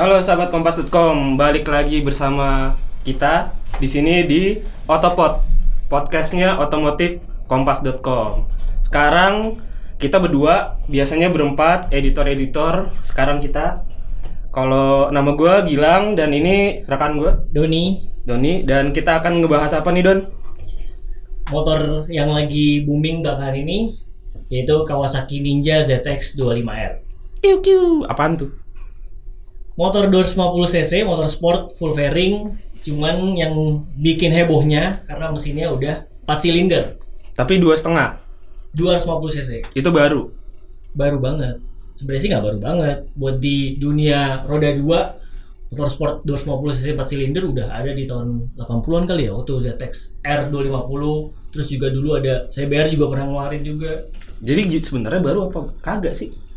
Halo sahabat kompas.com, balik lagi bersama kita di sini di Otopod, podcastnya otomotif kompas.com. Sekarang kita berdua, biasanya berempat, editor-editor. Sekarang kita, kalau nama gue Gilang dan ini rekan gue Doni, Doni dan kita akan ngebahas apa nih Don? motor yang lagi booming belakangan ini yaitu Kawasaki Ninja ZX 25R. Kiu kiu, apaan tuh? Motor 250 cc, motor sport full fairing, cuman yang bikin hebohnya karena mesinnya udah 4 silinder, Tapi dua setengah, 250 cc. itu baru. Baru banget. Sebenarnya sih nggak baru banget. Buat di dunia roda 2 motor sport 250 cc 4 silinder udah ada di tahun 80-an kali ya waktu ZX R250 terus juga dulu ada CBR juga pernah ngeluarin juga Jadi sebenarnya baru apa? Kagak sih.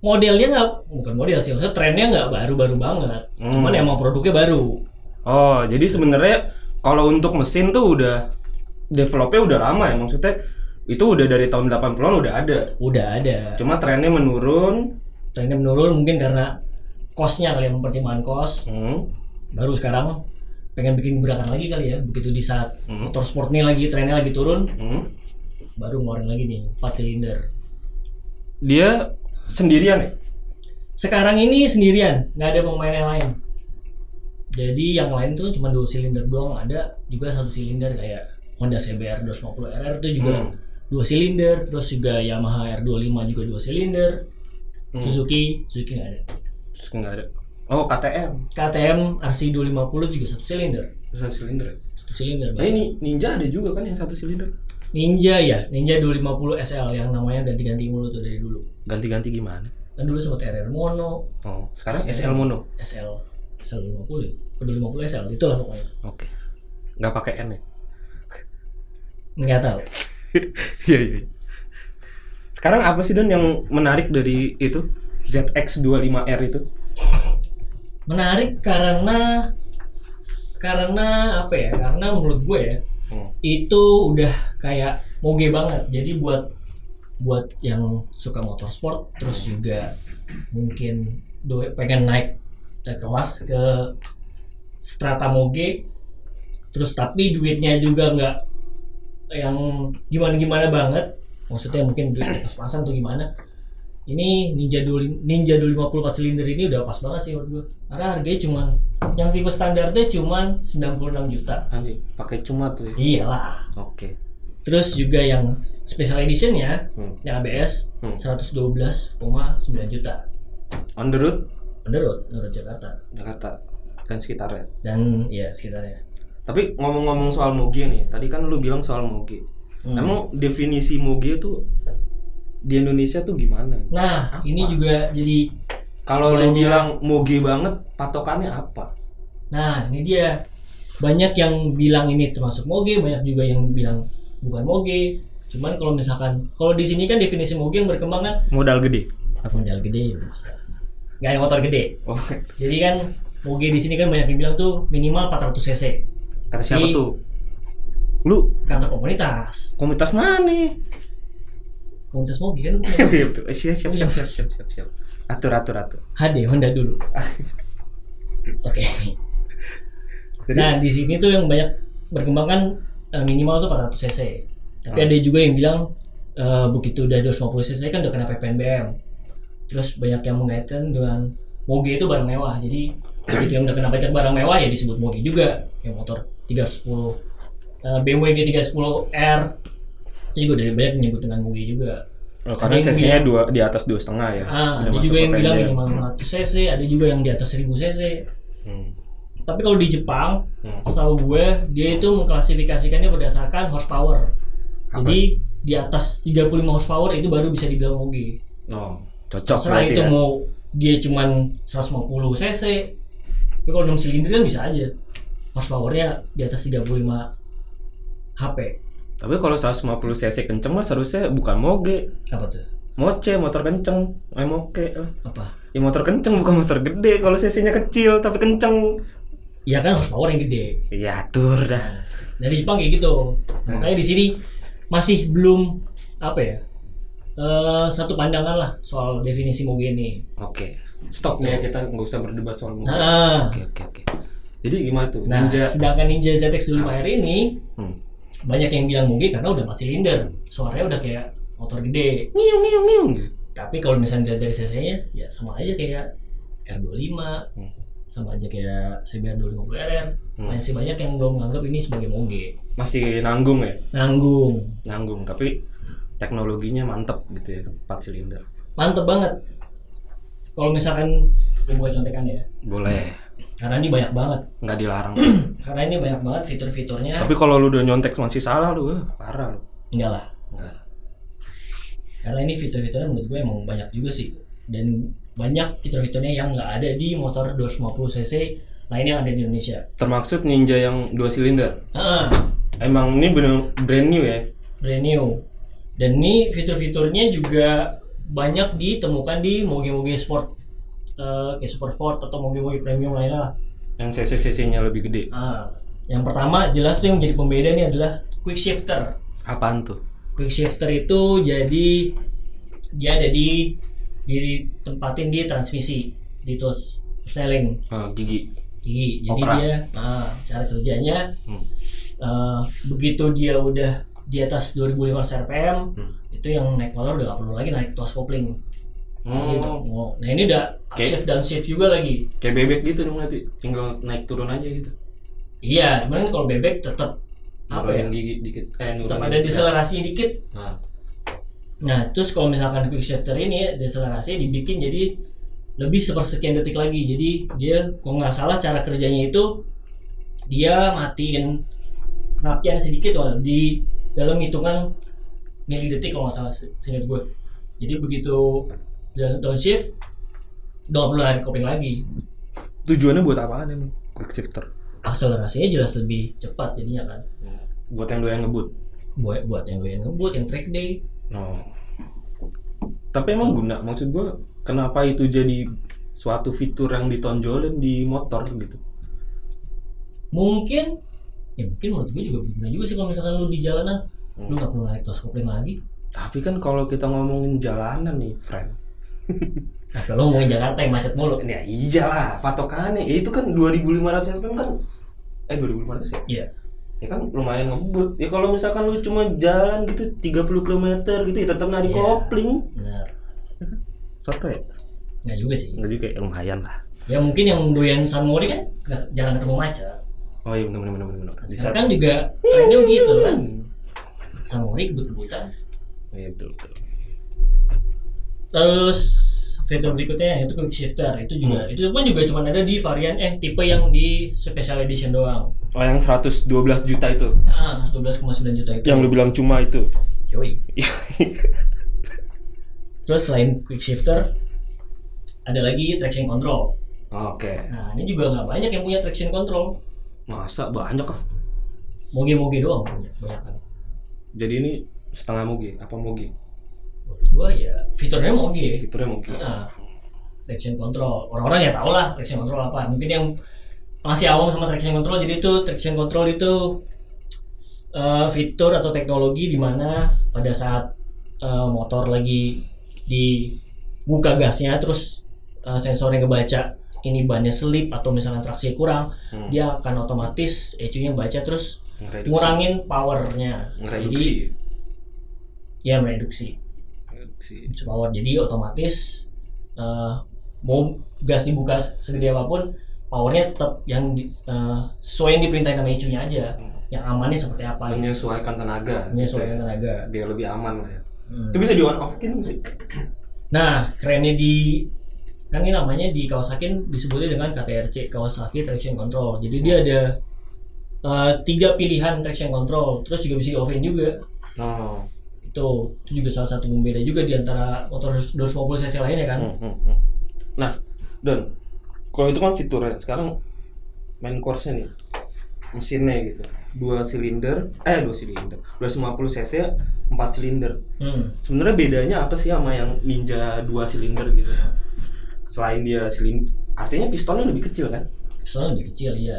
Modelnya nggak bukan model sih maksudnya trennya nggak baru-baru banget Hmm. cuman emang produknya baru Oh, jadi sebenarnya kalau untuk mesin tuh udah developnya udah lama ya maksudnya itu udah dari tahun 80-an udah ada. udah ada Cuma trennya menurun. trennya menurun mungkin karena costnya kali ya mempertimbangkan cost Hmm. baru sekarang pengen bikin gerakan lagi kali ya begitu di saat Hmm. motor sport nih lagi trennya lagi turun Hmm. baru ngeluarin lagi nih 4 silinder Dia sendirian ya? sekarang ini sendirian nggak ada pemain yang lain jadi yang lain tuh cuma dua silinder doang ada juga satu silinder kayak Honda CBR 250 RR itu juga Hmm. dua silinder terus juga Yamaha R25 juga dua silinder Hmm. Suzuki Suzuki nggak ada Terus nggak ada. Oh, KTM. KTM RC 250 juga satu silinder Satu silinder. Satu silinder Nah, ini Ninja ada juga kan yang satu silinder. Ninja ya Ninja 250 SL yang namanya ganti-ganti mulu tuh dari dulu Ganti-ganti gimana? kan dulu sempat RR Mono Oh, sekarang SL mono. SL SL 50 ya 250 SL itulah pokoknya Oke. Nggak pakai N ya? nggak tahu Iya, iya. Sekarang apa sih Don yang menarik dari itu ZX25R itu? menarik karena karena apa ya? Karena menurut gue ya Hmm. itu udah kayak moge banget. Jadi buat buat yang suka motorsport terus juga mungkin do pengen naik eh, kelas ke strata moge terus tapi duitnya juga nggak yang gimana gimana banget. Maksudnya mungkin duit pas-pasan tuh gimana ini Ninja 2 Ninja 254 silinder ini udah pas banget sih menurut gue karena harganya cuman yang tipe standarnya cuman 96 juta Anjing, pakai cuma tuh ya. iyalah Oke. Terus juga yang special editionnya Hmm. yang ABS Hmm. 112,9 juta. On the road Menurut menurut Jakarta Jakarta dan sekitarnya. dan ya sekitarnya. Tapi ngomong-ngomong soal moge nih, tadi kan lu bilang soal moge. Hmm. Emang definisi moge tuh di Indonesia tuh gimana? Nah Apa? ini juga jadi Kalau lu bilang moge banget, patokannya apa? nah ini dia banyak yang bilang ini termasuk moge, banyak juga yang bilang bukan moge. Cuman kalau misalkan kalau di sini kan definisi moge yang berkembang kan Modal gede. modal gede, nggak ada motor gede. Oh, Jadi kan moge di sini kan banyak yang bilang tuh minimal 400 cc. kata siapa Di- tuh? Lu Kata komunitas, komunitas mana nih? Komunitas moge kan Iya betul. Eh, Siap, siap, siap, siap, siap, siap, siap. Atur, atur, atur. HD Honda dulu. Oke. Jadi- Nah di sini tuh yang banyak berkembang kan eh, minimal tuh 400 cc. Tapi Hmm. ada juga yang bilang eh, begitu udah 250 cc kan udah kena PPNBM. Terus banyak yang mengaitkan dengan moge itu barang mewah. Jadi begitu yang udah kena pajak barang mewah ya disebut moge juga. Yang motor 310 eh, BMW G310R itu juga dari banyak menyebut dengan moge juga. Oh, karena bilang- dua di atas dua setengah ya. Ah, ada juga yang bilang minimal 500 cc, ada juga yang di atas 1000 cc. Hmm. Tapi kalau di Jepang, Hmm. setahu gue dia itu mengklasifikasikannya berdasarkan horsepower. Apa? Jadi di atas 35 horsepower itu baru bisa dibilang moge. Oh, cocok Terserah berarti itu ya. mau dia cuman 150 cc. Tapi kalau 6 silinder kan bisa aja. Horsepowernya di atas 35 HP. Tapi kalau 150 cc kenceng mah seharusnya bukan moge, Apa tuh? moce motor kenceng, eh moke lah. Apa? Ya motor kenceng bukan motor gede. Kalau cc-nya kecil tapi kenceng. Ya kan horsepower yang gede. Ya atur dah. Nah, dari Jepang kayak gitu. Hmm. Makanya di sini masih belum apa ya? eh, satu pandangan lah soal definisi moge ini. Oke. Stop nih ya kita nggak usah berdebat soal mobil. Nah, Oke oke oke. Jadi gimana tuh? nah Ninja. sedangkan Ninja ZX25R ini Hmm. Banyak yang bilang moge karena udah 4 silinder. Suaranya udah kayak motor gede. Ngiung ngiung gitu. Tapi kalau misalnya dari cc-nya ya sama aja kayak R25, Hmm. sama aja kayak CBR 250RR. Hmm. Masih banyak yang belum menganggap ini sebagai moge. Masih nanggung ya? Nanggung. Nanggung tapi teknologinya mantep gitu ya, 4 silinder. Mantep banget. Kalau misalkan gue buat contekan ya. Boleh. Karena ini banyak banget. Nggak dilarang. Karena ini banyak banget fitur-fiturnya. tapi kalau lu udah nyontek masih salah lu, eh, parah lu. Enggak lah. Karena ini fitur-fiturnya menurut gue emang banyak juga sih. Dan banyak fitur-fiturnya yang nggak ada di motor 250 cc lain yang ada di Indonesia. Termaksud Ninja yang dua silinder. Ah, Emang ini bener brand new ya? brand new. Dan ini fitur-fiturnya juga banyak ditemukan di moge-moge sport eh, kayak super sport atau moge-moge premium lainnya lah. Yang CC-CC-nya lebih gede. Ah, yang pertama jelas tuh yang menjadi pembeda nih adalah quick shifter. Apaan tuh? Quick shifter itu jadi dia ada di ditempatin di transmisi di tos styling Ah, gigi. gigi. Jadi Opera. dia nah, cara kerjanya Hmm. eh, begitu dia udah di atas 2500 rpm Hmm. Itu yang naik motor udah gak perlu lagi naik tos kopling. Gitu. Oh, Nah ini udah shift dan shift juga lagi. kayak bebek gitu dong nanti. Tinggal naik turun aja gitu. Iya, cuman kan kalau bebek tetap apa ya? Nurunin gigi dikit. Eh, Tetap ada gas. deselerasinya dikit. Nah, Nah, terus kalau misalkan quick shifter ini deselerasi dibikin jadi lebih sepersekian detik lagi. Jadi dia kalau nggak salah cara kerjanya itu dia matiin penapian sedikit loh di dalam hitungan mili detik kalau nggak salah seingat gue. Jadi begitu down- downshift udah perlu hari kopling lagi. tujuannya buat apaan emang? Quick shifter. Akselerasinya jelas lebih cepat jadinya kan. Buat yang doyan ngebut. Buat buat yang gue ngebut, yang track day. No. Tapi emang guna, maksud gua kenapa itu jadi suatu fitur yang ditonjolin di motor gitu? mungkin ya mungkin menurut gue juga berguna juga sih kalau misalkan lu di jalanan Hmm. lu nggak perlu naik tos kopling lagi Tapi kan kalau kita ngomongin jalanan nih, friend. nah kalau ngomongin Jakarta yang macet mulu Ya iya lah, patokannya. Ya itu kan 2500 rpm kan eh 2500 ya? Iya. Ya kan lumayan ngebut. Ya kalau misalkan lu cuma jalan gitu 30 km gitu ya tetap narik Iya. kopling. benar Soto ya? nggak juga sih Enggak juga ya, lumayan lah. ya mungkin yang doyan San Mori kan nggak jangan ketemu macet Oh iya benar benar benar benar. sekarang kan juga trennya gitu kan San Mori kebut-kebutan Iya betul betul. terus fitur berikutnya yaitu quick shifter itu juga Hmm. itu pun juga cuma ada di varian eh tipe yang di special edition doang Oh yang 112 juta itu. ah 112,9 juta itu Yang lu bilang cuma itu. Yoi. Terus selain quick shifter, ada lagi traction control. Oke. Nah ini juga nggak banyak yang punya traction control. Masa banyak ah? Moge-moge doang punya banyak kan. Jadi ini setengah moge, apa moge? Menurut gua ya fiturnya moge. Fiturnya moge. Nah, traction control. Orang-orang ya tau lah traction control apa. Mungkin yang masih awam sama traction control, jadi itu traction control itu eh, fitur atau teknologi di mana pada saat eh, motor lagi dibuka gasnya, terus eh, sensornya ngebaca ini bannya selip atau misalkan traksi kurang, Hmm. dia akan otomatis ECU-nya baca terus Ngereduksi. ngurangin powernya. Ngereduksi. Jadi ya mereduksi Ngereduksi. power jadi otomatis eh, mau gas dibuka segede apa pun powernya tetap yang di- eh, sesuai yang diperintahkan sama ECU-nya aja yang amannya seperti apa gitu. Menyesuaikan tenaga. menyesuaikan gitu tenaga Biar lebih aman lah ya. Hmm. Itu bisa di on off kan sih? nah kerennya di kan ini namanya di Kawasaki disebutnya dengan KTRC Kawasaki Traction Control jadi dia ada eh, tiga pilihan traction control terus juga bisa di off juga Oh. itu itu juga salah satu pembeda juga di antara motor 250 cc lainnya kan Hmm, hmm, hmm. Nah, Don, kalau itu kan fiturnya. Sekarang main course-nya nih, mesinnya gitu. Dua silinder, eh dua silinder, 250 cc, empat silinder. Hmm. Sebenarnya bedanya apa sih sama yang Ninja dua silinder gitu? Selain dia silinder, artinya pistonnya lebih kecil kan? soalnya lebih kecil ya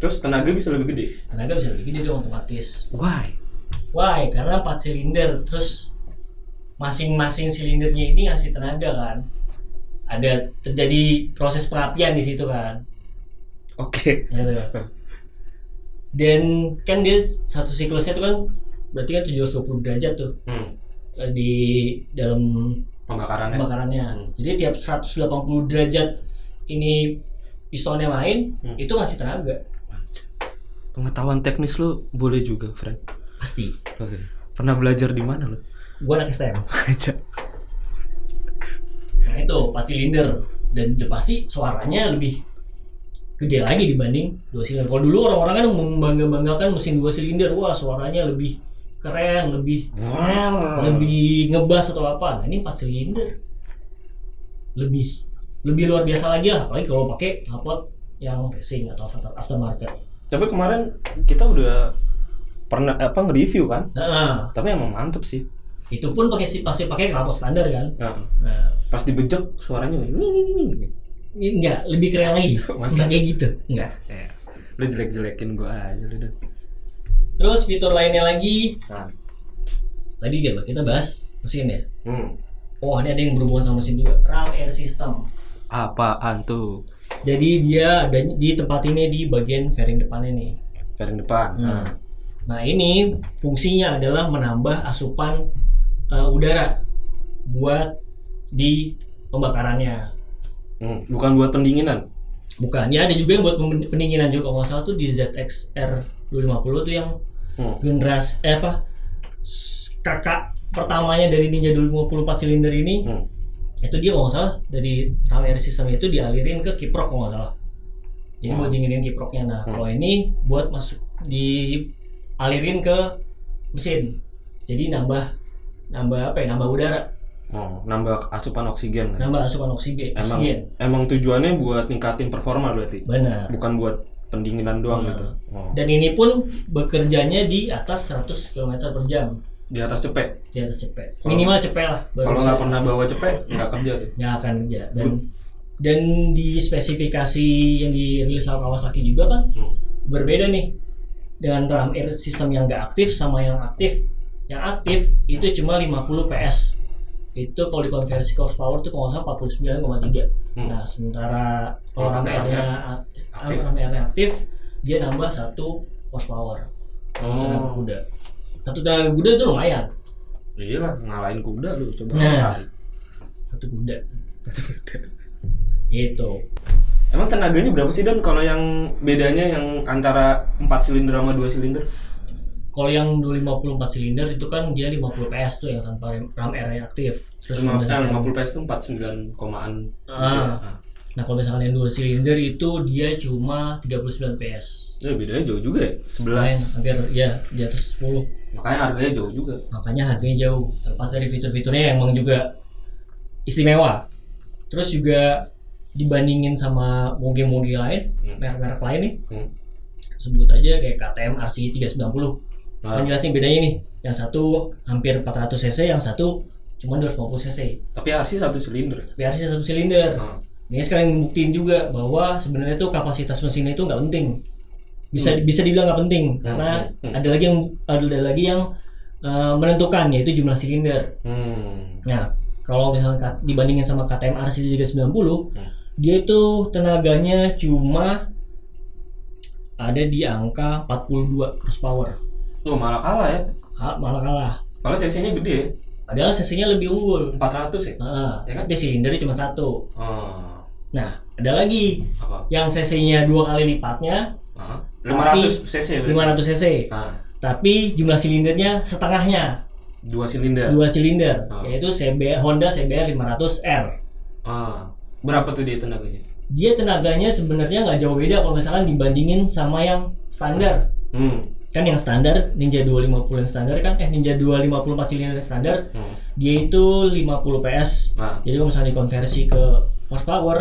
Terus tenaga bisa lebih gede. tenaga bisa lebih gede dong otomatis Why? why karena 4 silinder terus masing-masing silindernya ini ngasih tenaga kan ada terjadi proses perapian di situ kan Oke. gitu. dan kan dia satu siklusnya itu kan berarti kan 720 derajat tuh Hmm. eh, di dalam Pembakarannya. pembakarannya Hmm. jadi tiap 180 derajat ini pistonnya main Hmm. itu ngasih tenaga Pengetahuan teknis lu boleh juga, friend. pasti Oke. Pernah belajar di mana lu? gua anak STM Aja. Nah itu 4 silinder dan udah pasti suaranya lebih gede lagi dibanding dua silinder. Kalau dulu orang-orang kan membangga-banggakan mesin dua silinder, wah suaranya lebih keren, lebih Wow. lebih ngebas atau apa. Nah ini 4 silinder lebih lebih luar biasa lagi lah, apalagi kalau pakai knalpot yang racing atau after- aftermarket. Tapi kemarin kita udah pernah apa nge-review kan? Nah, Tapi emang mantep sih. itu pun pakai sih pasti pakai knalpot standar kan. Nah, Nah, pas dibejek suaranya enggak lebih keren lagi. Masa? Kayak gitu. Enggak. Eh, lu jelek-jelekin gua aja lu Dan. Terus fitur lainnya lagi Nah. tadi kan kita bahas mesin ya. Hmm. Oh ini ada yang berhubungan sama mesin juga. RAM air system. Apaan tuh? Jadi dia ada di tempat ini di bagian fairing depannya nih. Fairing depan. Hmm. Nah ini fungsinya adalah menambah asupan uh, udara buat di pembakarannya. Hmm. Bukan buat pendinginan. Bukan, ya ada juga yang buat pendinginan juga. Kalau nggak salah tuh di ZXR 250 tuh yang Hmm. generasi eh apa kakak pertamanya dari Ninja 254 silinder ini Hmm. itu dia kalau nggak salah dari RAM air system itu dialirin ke kiprok kalau nggak salah jadi Hmm. buat dinginin kiproknya nah Hmm. kalau ini buat masuk dialirin ke mesin jadi nambah nambah apa ya nambah udara Oh, nambah asupan oksigen. nambah asupan oksigen Emang oksigen emang tujuannya buat ningkatin performa berarti. benar Bukan buat pendinginan doang Hmm. gitu. Oh. dan ini pun bekerjanya di atas 100 km per jam Di atas cepet. di atas cepet minimal cepet lah Kalau nggak pernah bawa cepet, nggak kerja tuh. nggak akan kerja dan dan di spesifikasi yang dirilis sama Kawasaki juga kan Hmm. berbeda nih dengan RAM air system yang nggak aktif sama yang aktif yang aktif itu cuma 50 PS itu kalau dikonversi ke horsepower tuh kalau nggak salah 49,3 Hmm. nah sementara kalau airnya aktif. Aktif dia nambah satu horsepower satu tenaga Oh, kuda satu tenaga kuda itu lumayan iya lah ngalahin kuda lu coba Nah. lari. satu kuda itu Emang tenaganya berapa sih dan kalau yang bedanya yang antara 4 silinder sama 2 silinder? Kalau yang 254 silinder itu kan dia 50 PS tuh yang tanpa RAM air yang aktif. Terus Lima- kalau eh, misalkan, 50 PS itu 49 komaan. Ah. nah kalau misalkan yang dua silinder itu dia cuma 39 PS. Ya bedanya jauh juga ya, Main 11. hampir ya di atas 10. Makanya harganya jauh juga. Makanya harganya jauh. Terlepas dari fitur-fiturnya yang emang juga istimewa. Terus juga dibandingin sama moge-moge lain, Hmm. merek-merek lain nih, Hmm. sebut aja kayak KTM RC 390. Nah, Kan jelasin bedanya nih. Yang satu hampir 400 cc, yang satu cuma 250 cc. tapi RC satu silinder. Tapi RC satu silinder. Nah, Ini sekalian ngebuktiin juga bahwa sebenarnya tuh kapasitas mesinnya itu nggak penting. Bisa Hmm. bisa dibilang nggak penting karena hmm, hmm. ada lagi yang ada lagi yang eh, menentukan yaitu jumlah silinder. hmm. Nah, kalau misalnya dibandingin sama KTM RC 390, Hmm. dia itu tenaganya cuma ada di angka 42 horsepower. Lu malah kalah ya. Ha, malah kalah. Kalau cc-nya gede ya. Padahal cc-nya lebih unggul. 400 ya. Nah, Ya kan? tapi silindernya cuma satu. Oh, Nah, ada lagi apa? yang cc-nya dua kali lipatnya, Tapi 500 cc. berarti. 500 cc. Ah, Tapi jumlah silindernya setengahnya, dua silinder. dua silinder, yaitu CB Honda CBR 500R. Ah, berapa tuh dia tenaganya? Dia tenaganya sebenarnya nggak jauh beda kalau misalkan dibandingin sama yang standar. Hmm. Kan yang standar Ninja 250 yang standar kan, eh Ninja 254 silinder yang standar, hmm. dia itu 50 PS. Nah, Jadi kalau misalnya dikonversi ke horsepower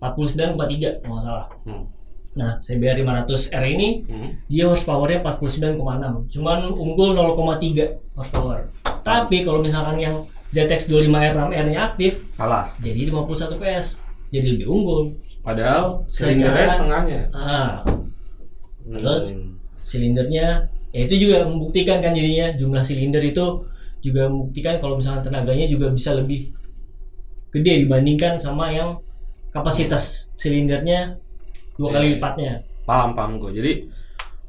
49,3 kalau nggak salah. hmm. Nah, CBR 500R ini Hmm. dia horsepowernya 49,6 cuman unggul 0,3 horsepower tapi kalau misalkan yang ZX 25R RAM R nya aktif kalah. jadi 51 PS jadi lebih unggul Padahal silindernya setengahnya. ah Hmm. Terus? Silindernya ya itu juga membuktikan kan jadinya jumlah silinder itu juga membuktikan kalau misalkan tenaganya juga bisa lebih gede dibandingkan sama yang kapasitas silindernya dua Iya. kali lipatnya. Paham paham gue. Jadi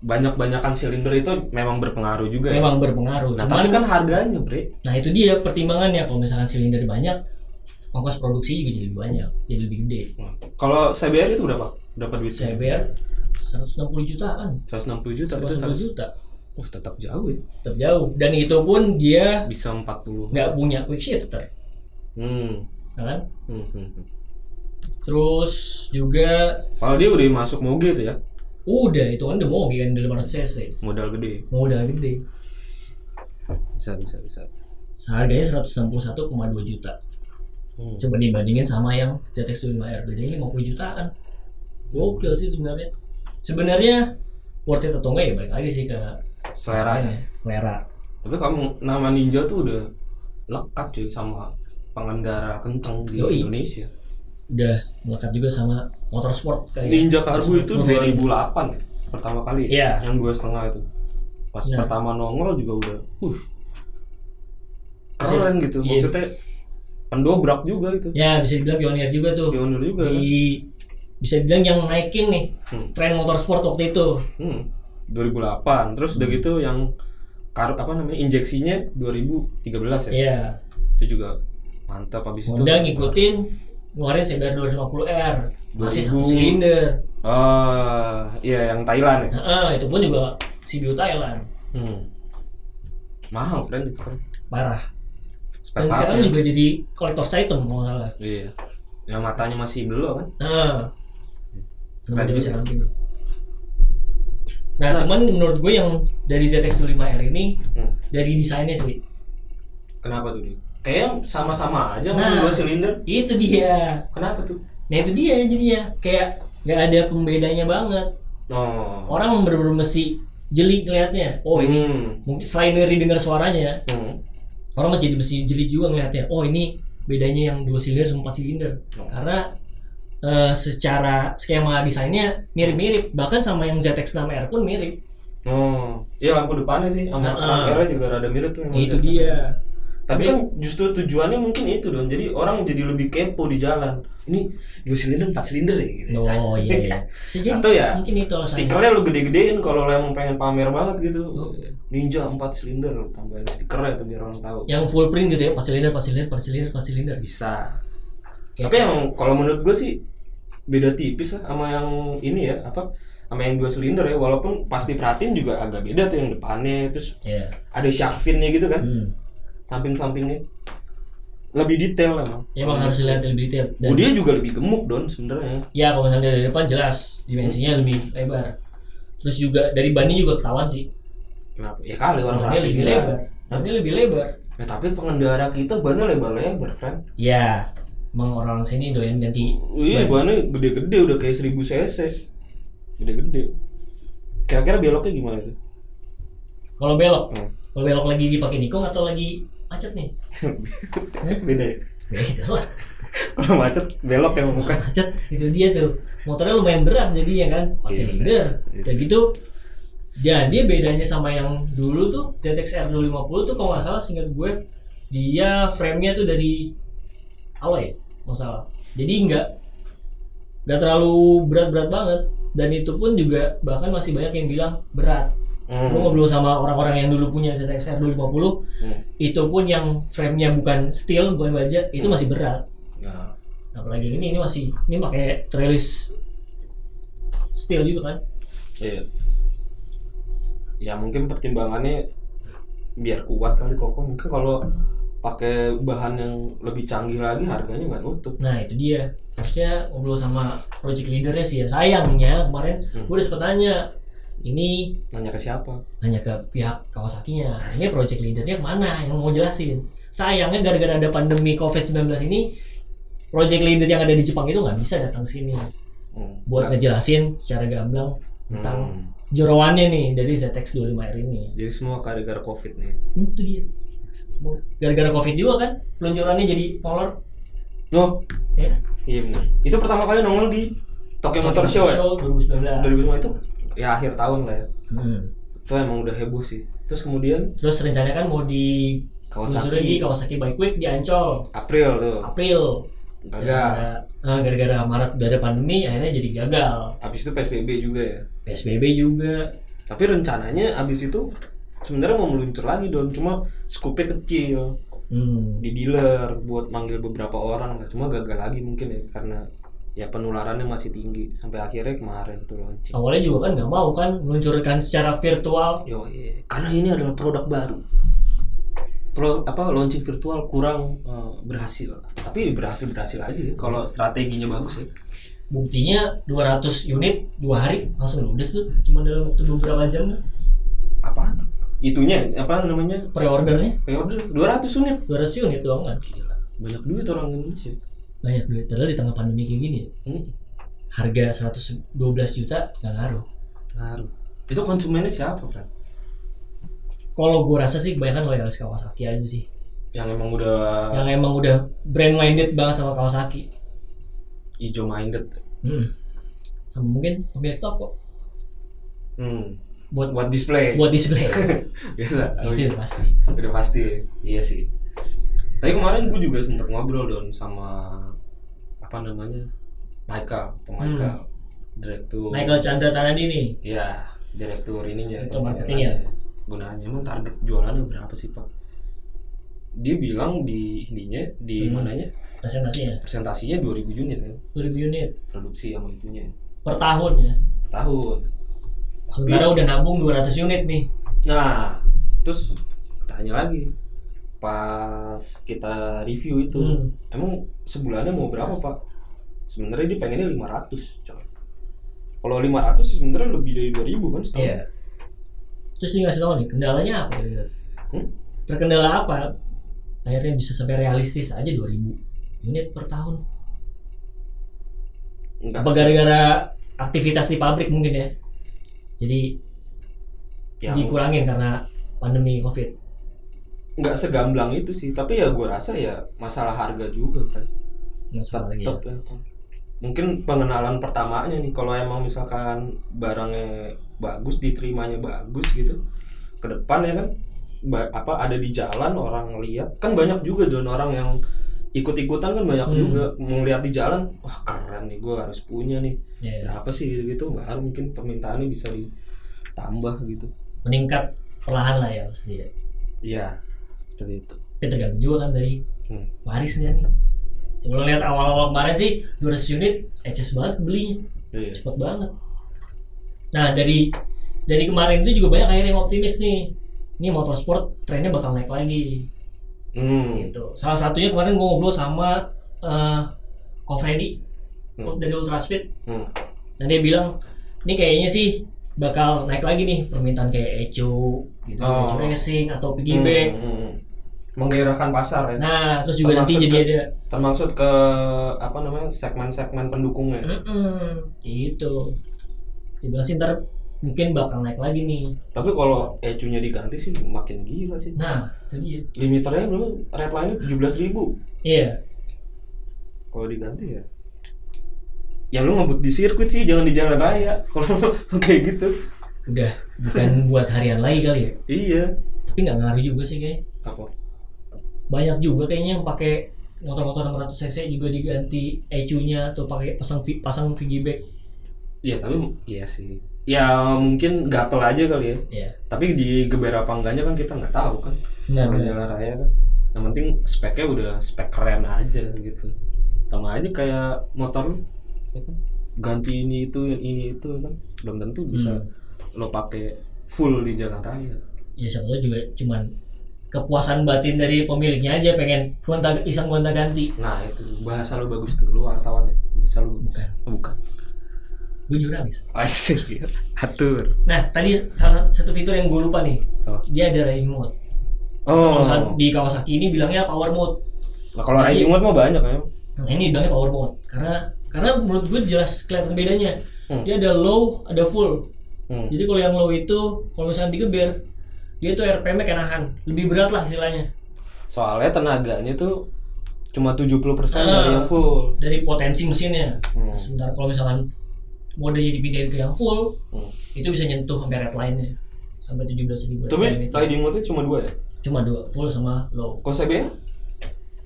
banyak-banyakan silinder itu memang berpengaruh juga. ya? Memang berpengaruh. Nah, Cuman tapi kan harganya, Bre. nah itu dia pertimbangannya kalau misalkan silinder banyak ongkos produksi juga jadi lebih banyak, jadi lebih gede. Kalau CBR itu berapa? Berapa duit? CBR 160 jutaan, 160 juta itu 160 100 juta. Wah, tetap jauh ya. Tetap jauh dan itu pun dia Bisa 40. nggak punya quick shifter, Hmm. ya kan? Hmm, hmm, hmm. Terus juga Kalau dia udah masuk moge tuh ya, udah itu kan udah mau kan udah 500 cc, modal gede. modal gede. Bisa bisa bisa. Harganya 161,2 juta. Hmm. Coba dibandingin sama yang ZX25R bedanya 50 jutaan. Gokil sih sebenarnya. Sebenarnya worth it atau enggak ya balik lagi sih ke Selera. caranya. selera. Tapi kamu nama Ninja tuh udah lekat cuy sama pengendara kenceng di Yoi. Indonesia. Udah melekat juga sama motorsport kayak Ninja Karbu itu Wolverine. 2008 ya, pertama kali. Iya. Yang dua setengah itu. Pas Nah. pertama nongol juga udah, uh, keren gitu. Iya. Maksudnya pendobrak juga itu. Ya bisa dibilang pionir juga tuh Pionir juga. kan? Bisa dibilang yang naikin nih Hmm. tren motorsport waktu itu. Hmm. 2008. Terus udah gitu yang kar apa namanya injeksinya 2013 ya. Iya. Itu juga mantap habis itu. Honda ngikutin ngeluarin CBR 250R masih satu 2000. silinder. Oh, iya yang Thailand ya. Nah, itu pun juga CBU Thailand. Hmm. Mahal friend itu kan. Parah. Spare Dan sekarang partnya. juga jadi collector's item kalau salah. Iya. Yang matanya masih belum kan. Nah, Juga. bisa nanti. Nah, cuman menurut gue yang dari ZX25R ini Hmm. dari desainnya sih, Kenapa tuh dia? Kayak sama-sama aja Nah. dua silinder. itu dia. Kenapa tuh? Nah itu dia jadinya kayak nggak ada pembedanya banget. Oh. Orang bener-bener mesti jeli ngeliatnya. Oh ini Hmm. mungkin selain dari dengar suaranya, Hmm. orang masih jadi mesti jeli juga ngeliatnya. Oh ini bedanya yang dua silinder sama empat silinder. Oh. Karena eh, secara skema desainnya mirip-mirip. Bahkan sama yang ZX6R pun mirip. Oh. Iya lampu depannya sih sama Nah, juga rada mirip tuh. yang itu Z. dia. Tapi kan justru tujuannya mungkin itu dong. Jadi orang jadi lebih kepo di jalan. Ini dua silinder empat silinder ya gitu. Oh iya. iya. Jadi. Atau ya, mungkin itu alasannya. Stikernya lu gede-gedein kalau lu emang pengen pamer banget gitu. Oh. Ninja 4 silinder tambahin stikernya tuh biar orang tahu. Yang full print gitu ya, 4 silinder, 4 silinder, 4 silinder, 4 silinder. Bisa. Kayak- Tapi emang kalau menurut gue sih beda tipis lah sama yang ini ya apa sama yang dua silinder ya walaupun pasti perhatiin juga agak beda tuh yang depannya terus Iya. ada shark fin-nya gitu kan Hmm. samping-sampingnya lebih detail emang. Ya emang harus dilihat lebih detail. Dan Bodinya juga lebih gemuk don sebenarnya. ya kalau misalnya dari depan jelas dimensinya lebih lebar. Terus juga dari bannya juga ketahuan sih. Kenapa? Ya kali orang Bannya lebih bilang. lebar. Bannya lebih lebar. Ya tapi pengendara kita bannya lebar-lebar kan. Ya, emang orang sini doyan ganti. Iya, ban. bannya gede-gede udah kayak 1000 cc. Gede-gede. Kira-kira beloknya gimana tuh? Kalau belok, Hmm. kalau belok lagi dipakai nikung atau lagi macet nih? Beda ya. Beda lah. Kalau macet belok ya bukan. macet itu dia tuh motornya lumayan berat jadinya kan empat Iya, silinder bener. kayak gitu jadi bedanya sama yang dulu tuh ZX-R 250 tuh kalau nggak salah singkat gue dia frame-nya tuh dari alloy nggak salah. Jadi nggak nggak terlalu berat-berat banget. Dan itu pun juga bahkan masih banyak yang bilang berat. Hmm. gue ngobrol sama orang-orang yang dulu punya ZX-R 250 Hmm. itu pun yang frame-nya bukan steel bukan baja itu masih berat. Nah, apalagi ini ini masih ini pakai trellis steel juga kan. Iya. Ya mungkin pertimbangannya biar kuat kali kokoh mungkin kalau pakai bahan yang lebih canggih lagi harganya nggak nutup. nah itu dia harusnya ngobrol sama project leadernya sih ya sayangnya kemarin Hmm. gue udah sempet nanya ini Nanya ke siapa? nanya ke pihak Kawasaki-nya ini project leadernya ke mana yang mau jelasin sayangnya gara-gara ada pandemi COVID-19 ini project leader yang ada di Jepang itu nggak bisa datang sini Hmm. buat ngejelasin secara gamblang tentang Hmm. jeroannya nih dari ZX25R ini Jadi semua gara-gara covid nih. itu dia gara-gara covid juga kan peluncurannya jadi molor Oh, ya iya benar. Itu pertama kali nongol di Tokyo Motor Show ya. 2019 2005 itu ya akhir tahun lah ya. Hmm. Itu emang udah heboh sih. Terus kemudian terus rencananya kan mau di Luncurin di Kawasaki Kawasaki Bike Week di Ancol April tuh April. gagal Gara-gara eh, gara-gara Maret udah ada pandemi akhirnya jadi gagal. habis itu PSBB juga ya PSBB juga. tapi rencananya habis itu sebenarnya mau meluncur lagi dong cuma skupnya kecil Hmm. di dealer buat manggil beberapa orang lah cuma gagal lagi mungkin ya karena ya penularannya masih tinggi sampai akhirnya kemarin tuh launching Awalnya juga kan nggak mau kan meluncurkan secara virtual. Yo, karena ini adalah produk baru. Pro, apa launching virtual kurang eh, berhasil. Tapi berhasil berhasil aja kalau strateginya bagus ya. Buktinya 200 unit dua hari langsung ludes tuh cuma dalam waktu beberapa jam Apa? Itunya apa namanya? pre-ordernya Pre-order 200 unit. 200 unit doang kan Gila. Banyak duit orang Indonesia. banyak duit padahal di tengah pandemi kayak gini ya, Hmm. harga 112 juta nggak ngaruh Ngaruh. Itu konsumennya siapa, kan? kalau gue rasa sih kebanyakan loyalis Kawasaki aja sih Yang emang udah yang emang udah brand minded banget sama Kawasaki hijau minded. hmm. sama mungkin pemilik toko Hmm. Buat Buat display. buat display. Biasa. itu pasti. Udah pasti. Iya sih. Tapi kemarin gue juga sempat ngobrol don sama apa namanya? Michael Michael direktur. Michael Chandra Tanadini ya direktur ininya Direktur marketing ya? gunanya emang target jualannya berapa sih pak? Dia bilang di ininya di Hmm. mananya? Presentasinya? Presentasinya 2000 unit kan? 2000 unit. Produksi sama itunya. Per tahun ya? Per tahun sementara udah nabung 200 unit nih nah terus tanya lagi pas kita review itu Hmm. emang sebulannya mau berapa pak sebenarnya dia pengennya 500 coy kalau 500 sih sebenarnya lebih dari 2000 kan setahun Iya. Terus dia ngasih tahu nih kendalanya apa kira-kira? Hmm? Terkendala apa? Akhirnya bisa sampai realistis aja 2000 unit per tahun. Enggak Apa gara-gara aktivitas di pabrik mungkin ya? Jadi ya, dikurangin karena pandemi covid. nggak segamblang itu sih tapi ya gue rasa ya masalah harga juga kan Nggak salah lagi. tetap Ya. ya. mungkin pengenalan pertamanya nih kalau emang misalkan barangnya bagus diterimanya bagus gitu ke depan ya kan ba- apa ada di jalan orang lihat kan banyak juga don orang yang ikut-ikutan kan banyak Hmm. juga melihat di jalan wah keren nih gue harus punya nih Ya, berapa sih gitu gitu baru mungkin permintaannya bisa ditambah gitu Meningkat perlahan lah ya pasti ya. iya seperti itu Tapi tergantung juga kan dari Hmm. warisnya nih. Coba lo lihat awal-awal kemarin sih 200 unit eces banget belinya. iya cepet banget. Nah dari dari kemarin itu juga banyak akhirnya yang optimis nih. Ini motorsport trennya bakal naik lagi. Hmm. Gitu. Salah satunya kemarin gue ngobrol sama eh Ko Freddy Hmm. dari Ultra Speed. Hmm. Dan dia bilang ini kayaknya sih bakal naik lagi nih permintaan kayak Echo gitu, Oh. Echo Racing atau piggyback. Hmm, hmm. menggairahkan pasar ya Nah terus juga nanti Termasuk jadi ke- ada termasuk ke apa namanya segmen-segmen pendukungnya Mm-mm, gitu. Dibilang sih ntar mungkin bakal naik lagi nih. tapi kalau ecunya diganti sih makin gila sih. Nah tadi ya. limiternya berapa? Redline-nya 17.000 ribu. Iya. kalau diganti ya. Ya lu ngebut di sirkuit sih jangan di jalan raya. Kalau kayak gitu. Udah bukan buat harian lagi kali ya? Iya. Tapi nggak ngaruh juga sih kayak apa? Banyak juga kayaknya yang pakai motor-motor 600 cc juga diganti ECU-nya atau pakai pasang pasang piggyback iya tapi iya sih ya mungkin gatel aja kali ya. Ya tapi di geber apa enggaknya kan kita nggak tahu kan. Benar kalau benar. jalan raya kan. Yang penting speknya udah spek keren aja gitu. Sama aja kayak motor ya kan? ganti ini itu ini itu ya kan? Belum tentu bisa Hmm. lo pakai full di jalan raya. Ya tahu juga cuman kepuasan batin dari pemiliknya aja pengen gonta iseng gonta ganti. Nah itu. Bahasa lo bagus tuh lu wartawan ya? Bahasa lo bukan. Oh, bukan gue jurnalis asik atur nah tadi salah satu fitur yang gue lupa nih Oh. dia ada riding mode oh Kalau di Kawasaki ini bilangnya power mode nah, kalau riding mode mah banyak ya nah ini bilangnya power mode karena karena menurut gue jelas kelihatan bedanya Hmm. dia ada low ada full hmm. Jadi kalau yang low itu kalau misalnya digeber dia tuh RPM-nya kayak nahan, lebih berat lah istilahnya. soalnya tenaganya tuh cuma 70% Ah. dari yang full Dari potensi mesinnya. Hmm. Sementara kalau misalkan modenya dipindahin ke yang full, Hmm. itu bisa nyentuh sampai red line-nya sampai 17.000 tapi RPM itu. riding mode cuma dua ya cuma dua full sama low Kalau CBR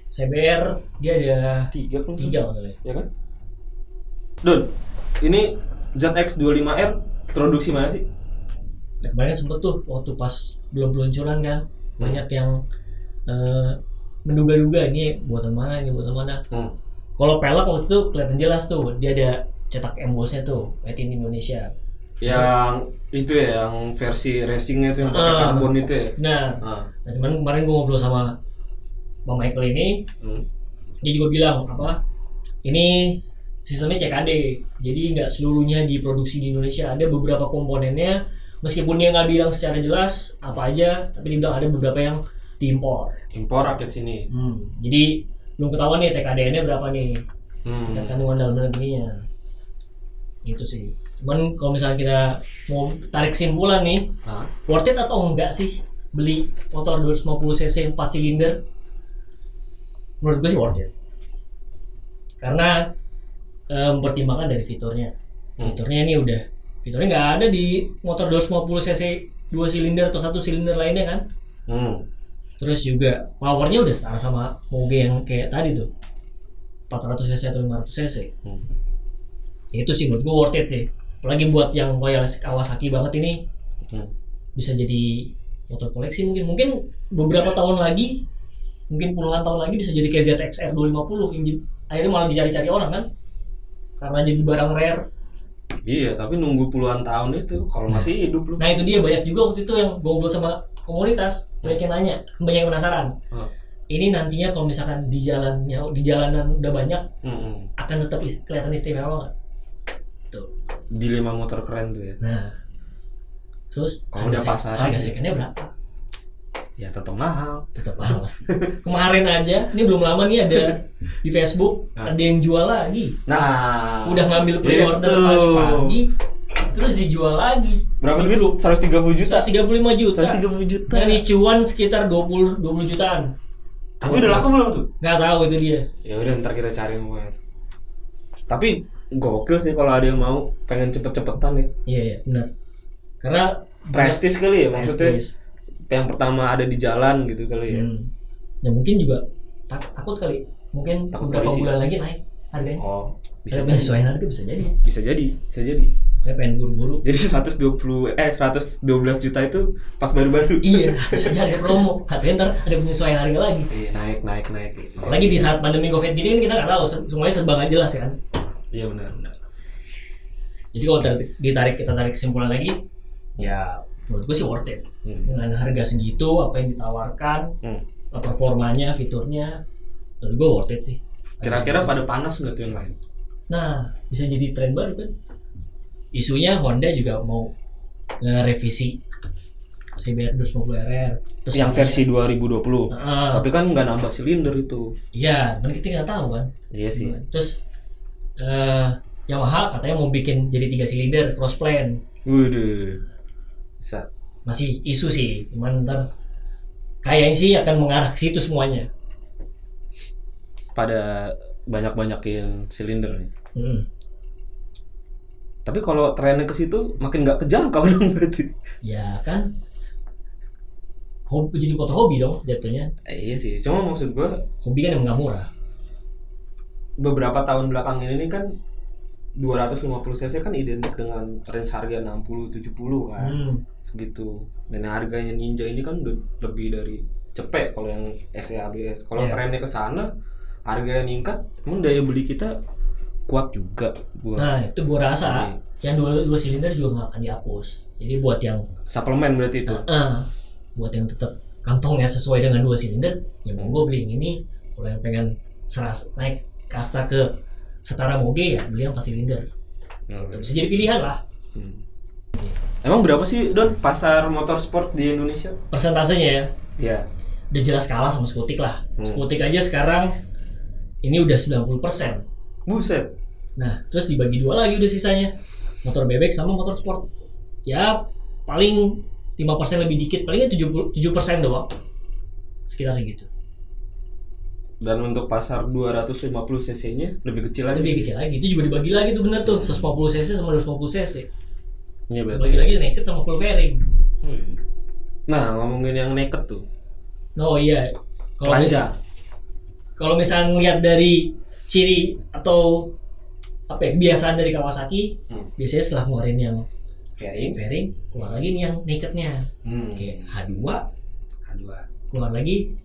CBR dia ada tiga kan? tiga maksudnya ya kan? Don, ini ZX25R produksi mana sih? nah, kemarin kan sempet tuh waktu pas belum peluncuran kan Hmm. banyak yang eh, menduga-duga ini buatan mana ini buatan mana Hmm. kalau pelek waktu itu kelihatan jelas tuh dia ada cetak embossnya tuh made in Indonesia Yang itu ya, yang versi racingnya itu yang pakai Ah. karbon itu ya. nah Ah. Nah, cuman kemarin gue ngobrol sama Bang Michael ini, Hmm. dia juga bilang apa? Ini sistemnya CKD, jadi nggak seluruhnya diproduksi di Indonesia. Ada beberapa komponennya, meskipun dia nggak bilang secara jelas apa aja, tapi dia bilang ada beberapa yang diimpor. Impor rakyat sini. Hmm. Jadi belum ketahuan nih TKD-nya berapa nih, Hmm. tingkat kandungan dalam negerinya. Itu sih. Cuman kalau misalnya kita mau tarik simpulan nih, Ah. worth it atau enggak sih beli motor 250 cc 4 silinder menurut gue sih worth it karena eh, mempertimbangkan dari fiturnya Hmm. fiturnya ini udah fiturnya nggak ada di motor 250 cc 2 silinder atau satu silinder lainnya kan Hmm. terus juga powernya udah setara sama Moge yang kayak tadi tuh 400 cc atau 500 cc Hmm. Itu sih menurut gue worth it sih. Apalagi buat yang loyal Kawasaki banget ini. Hmm. bisa jadi motor koleksi mungkin. Mungkin beberapa tahun lagi mungkin puluhan tahun lagi bisa jadi kayak ZXR 250 yang akhirnya malah dicari-cari orang kan? Karena jadi barang rare. Iya, tapi nunggu puluhan tahun itu kalau masih hidup lu. nah itu dia. Banyak juga waktu itu yang gue ngobrol sama komunitas. Banyak yang nanya. Banyak yang penasaran. Hmm. ini nantinya kalau misalkan di jalannya di jalanan udah banyak Hmm. akan tetap kelihatan istimewa nggak tuh Dilema motor keren tuh ya. nah terus Kalau udah pasaran harga ya. secondnya berapa Ya tetap mahal. tetap mahal pasti. Kemarin aja, ini belum lama nih ada di Facebook Nah. ada yang jual lagi. Nah, Udah ngambil pre-order itu. pagi-pagi, terus dijual lagi. Berapa duit? 130 juta. 135 juta. 130 juta. Dan cuan sekitar 20 20 jutaan. Tapi udah laku belum tuh? Nggak tahu itu dia. Ya udah ntar kita cari pokoknya. Tapi gokil sih kalau ada yang mau pengen cepet-cepetan ya. Iya, iya, benar. Karena Prestis kali ya maksudnya. Prestis. Yang pertama ada di jalan gitu kali ya. Hmm. Ya mungkin juga tak- takut kali. Mungkin Takut beberapa polisi. bulan lagi naik harganya. Oh, Bisa jadi. penyesuaian harga bisa jadi. Bisa jadi, bisa jadi. Kayak pengen buru-buru. Jadi 120 eh 112 juta itu pas baru-baru. iya, bisa jadi ada promo. Katanya ntar ada penyesuaian harga lagi. Iya, naik naik naik. Apalagi di saat pandemi covid gini kan kita nggak tahu se- semuanya serba nggak jelas kan. Iya benar benar. Jadi kalau tarik- ditarik kita tarik kesimpulan lagi, ya menurut gue sih worth it. Hmm. Dengan harga segitu, apa yang ditawarkan, Hmm. performanya, fiturnya, menurut gue worth it sih. Kira-kira pada panas nggak tuh yang lain? Nah, bisa jadi tren baru kan. Isunya Honda juga mau nge-revisi CBR 250 RR. Terus yang versi 2020. Ah, Tapi kan nggak nambah silinder itu. Iya, kan kita nggak tahu kan. Iya sih. Terus eh Yamaha katanya mau bikin jadi tiga silinder cross plane. Waduh. Bisa. Masih isu sih, cuman ntar kayaknya sih akan mengarah ke situ semuanya. Pada banyak-banyakin silinder nih. Hmm. Tapi kalau trennya ke situ makin nggak kejangkau dong berarti. Ya kan, hobi jadi motor hobi dong jatuhnya. Eh, iya sih. Cuma maksud gua Hobi kan emang nggak murah. Beberapa tahun belakang ini kan 250 cc kan identik dengan range harga 60 70 kan. Hmm. segitu dan harganya Ninja ini kan udah lebih dari cepet kalau yang SE ABS kalau Iya. trennya ke sana harganya meningkat emang daya beli kita kuat juga buat Nah itu gua rasa Iya. yang dua, dua silinder juga nggak akan dihapus. Jadi buat yang suplemen berarti itu eh, buat yang tetap kantongnya sesuai dengan dua silinder, ya monggo beli yang ini. Kalau yang pengen seras naik kasta ke setara moge ya beli yang 4 silinder. Itu bisa jadi pilihan lah. Hmm. emang berapa sih Don pasar motorsport di Indonesia Persentasenya ya ya udah jelas kalah sama skutik lah. Hmm. Skutik aja sekarang ini udah 90%. buset Nah, terus dibagi dua lagi udah sisanya. Motor bebek sama motor sport. Ya, paling 5% lebih dikit, palingnya 70 7% doang. Sekitar segitu. Dan untuk pasar 250 cc nya lebih kecil lagi Lebih kecil lagi. Itu juga dibagi lagi tuh bener tuh, 150 cc sama 250 cc. Iya berarti Bagi lagi naked sama full fairing. Hmm. Nah, ngomongin yang naked tuh. Oh iya. Kalau Kelanjar. kalau misalnya ngelihat dari ciri atau apa ya, kebiasaan dari Kawasaki, Hmm. biasanya setelah ngeluarin yang Fairing. fairing, keluar lagi nih yang nakednya. Hmm. Kayak H2, Aduh. keluar lagi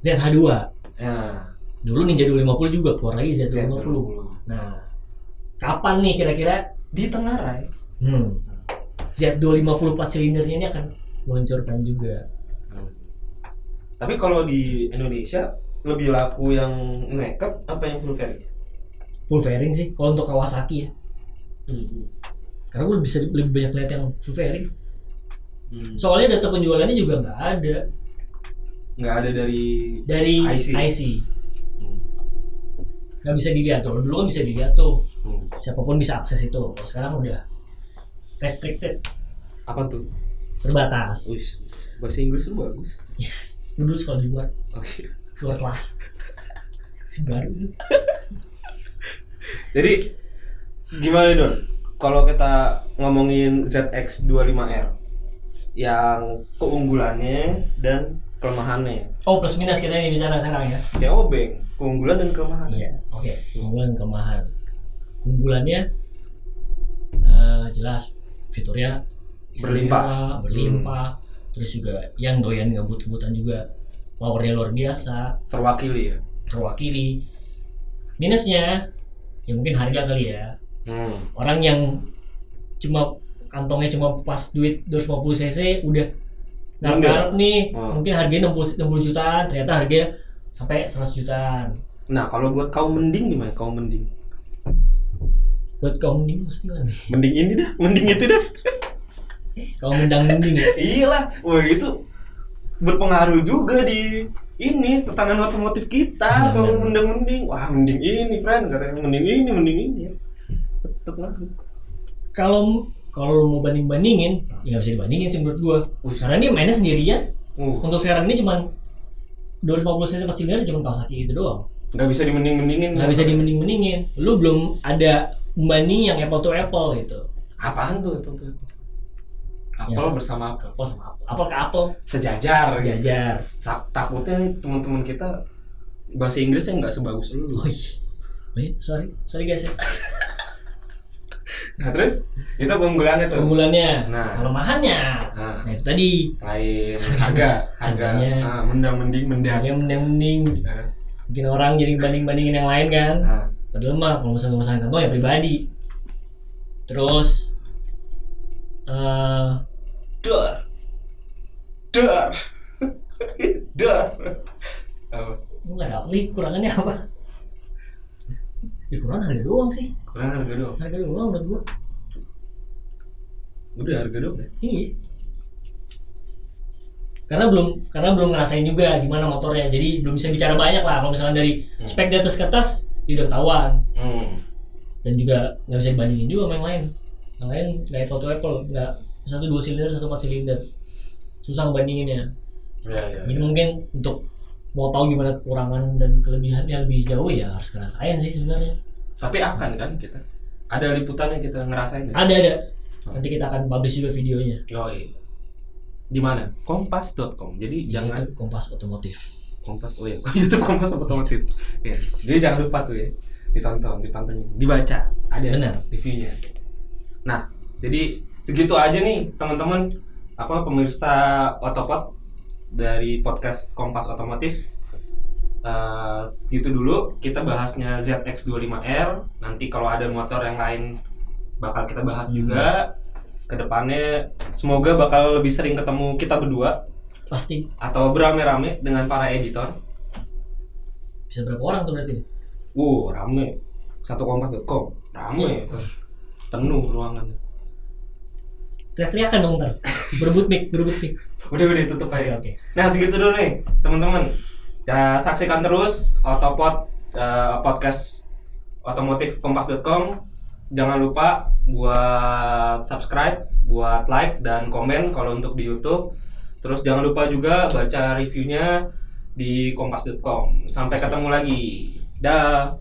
ZH2. Ya. Dulu Ninja 250 juga keluar lagi Z250. Z250. Nah, kapan nih kira-kira Di tengah rai. hmm, Z250 4 silindernya ini akan meluncurkan juga? Tapi kalau di Indonesia lebih laku yang naked apa yang full fairing? Full fairing sih kalau untuk Kawasaki ya. Karena gue bisa lebih banyak lihat yang full fairing. Hmm. Soalnya data penjualannya juga nggak ada Nggak ada dari dari IC. IC. Hmm. Nggak bisa dilihat tuh. Dulu kan bisa dilihat tuh. Hmm. Siapa pun bisa akses itu. Kalau sekarang udah restricted, Apa tuh? terbatas. Wis. Bahasa Inggris tuh bagus. Gue dulu sekolah di luar, Oh, iya. luar kelas. Si baru. Jadi gimana Don? Kalau kita ngomongin ZX25R yang keunggulannya dan kelemahannya. Oh plus minus kita ini bicara sekarang ya. Kayak obeng, keunggulan dan kelemahan. Iya, oke. Keunggulan kelemahan. Keunggulannya eh, jelas fiturnya Berlimpah. berlimpah. Terus juga yang doyan ngebut-ngebutan juga powernya luar biasa, Terwakili ya. terwakili. Minusnya ya mungkin harga kali ya. Hmm. Orang yang cuma kantongnya cuma pas duit 250 cc udah ngarep nih Hmm. mungkin harganya 60 60 jutaan ternyata harganya sampai 100 jutaan Nah, kalau buat kaum mending gimana? Kaum mending. buat kaum mending mesti gimana Mending ini dah, mending itu dah. kaum mendang mending ya Iyalah, wah itu berpengaruh juga di ini tetanan otomotif kita Benar, kalau benar. mending mending wah mending ini friend katanya mending ini mending ini tetap ngaruh kalau kalau mau banding bandingin ya nggak bisa dibandingin sih menurut Wih. karena dia mainnya sendirian. Uh, untuk sekarang ini cuman 250 cc 4 silinder cuma Kawasaki itu doang. Nggak bisa dimending mendingin nggak bisa dimending mendingin lu belum ada membanding yang apple to apple gitu. Apaan tuh itu tuh Ya, Apple se- bersama Apple. apple sama apple. Apple ke apple. Sejajar gitu. sejajar. Ta- takutnya nih teman-teman kita bahasa Inggrisnya nggak sebagus lu. Oh sorry. Sorry guys ya nah terus itu keunggulannya tuh keunggulannya Nah. kelemahannya nah nah itu tadi selain harga harga Harganya. ah, mendang mending mendang yang mending mending Nah, bikin orang jadi banding bandingin yang lain kan nah. padahal mah kalau misalnya urusan kantong ya pribadi terus eh Dar. Dar. Dar. Apa? nggak ada kurangannya apa ya kurang harga doang sih Kurang harga dong. harga doang menurut gua Udah harga dong ya. iya karena belum karena belum ngerasain juga gimana motornya jadi belum bisa bicara banyak lah kalau misalnya dari Hmm. spek di atas kertas ya udah ketahuan Hmm. dan juga nggak bisa dibandingin juga sama yang lain yang lain nggak apple to apple nggak satu dua silinder satu empat silinder susah ngebandinginnya Ya, ya. jadi mungkin untuk mau tahu gimana kekurangan dan kelebihannya lebih jauh ya harus ngerasain sih sebenarnya Tapi akan kan kita. Ada liputannya kita ngerasain ya. ada ada nanti kita akan publish juga videonya Yoi. Di mana? Kompas.com. Jadi di jangan YouTube Kompas Otomotif Kompas oh ya YouTube Kompas otomotif. Ya. Jadi jangan lupa tuh ya ditonton, dipantengin, dibaca. Ada Benar. reviewnya. Nah, jadi segitu aja nih teman-teman apa pemirsa Otopot dari podcast Kompas Otomotif. Eh, segitu dulu kita bahasnya ZX25R. Nanti kalau ada motor yang lain bakal kita bahas Hmm. juga. Ke depannya semoga bakal lebih sering ketemu kita berdua pasti atau berame-rame dengan para editor. bisa berapa orang tuh berarti Wow, rame. Satu kompas.com. Rame. Penuh ruangannya. Teriak-teriakan dong ntar berebut mic berebut mic Udah udah tutup oke aja. oke Nah, segitu dulu nih, teman-teman. Ya, saksikan terus Otopod eh, podcast otomotif kompas.com. Jangan lupa buat subscribe, buat like dan komen kalau untuk di YouTube. Terus jangan lupa juga baca reviewnya di kompas.com. Sampai ketemu lagi. Dah.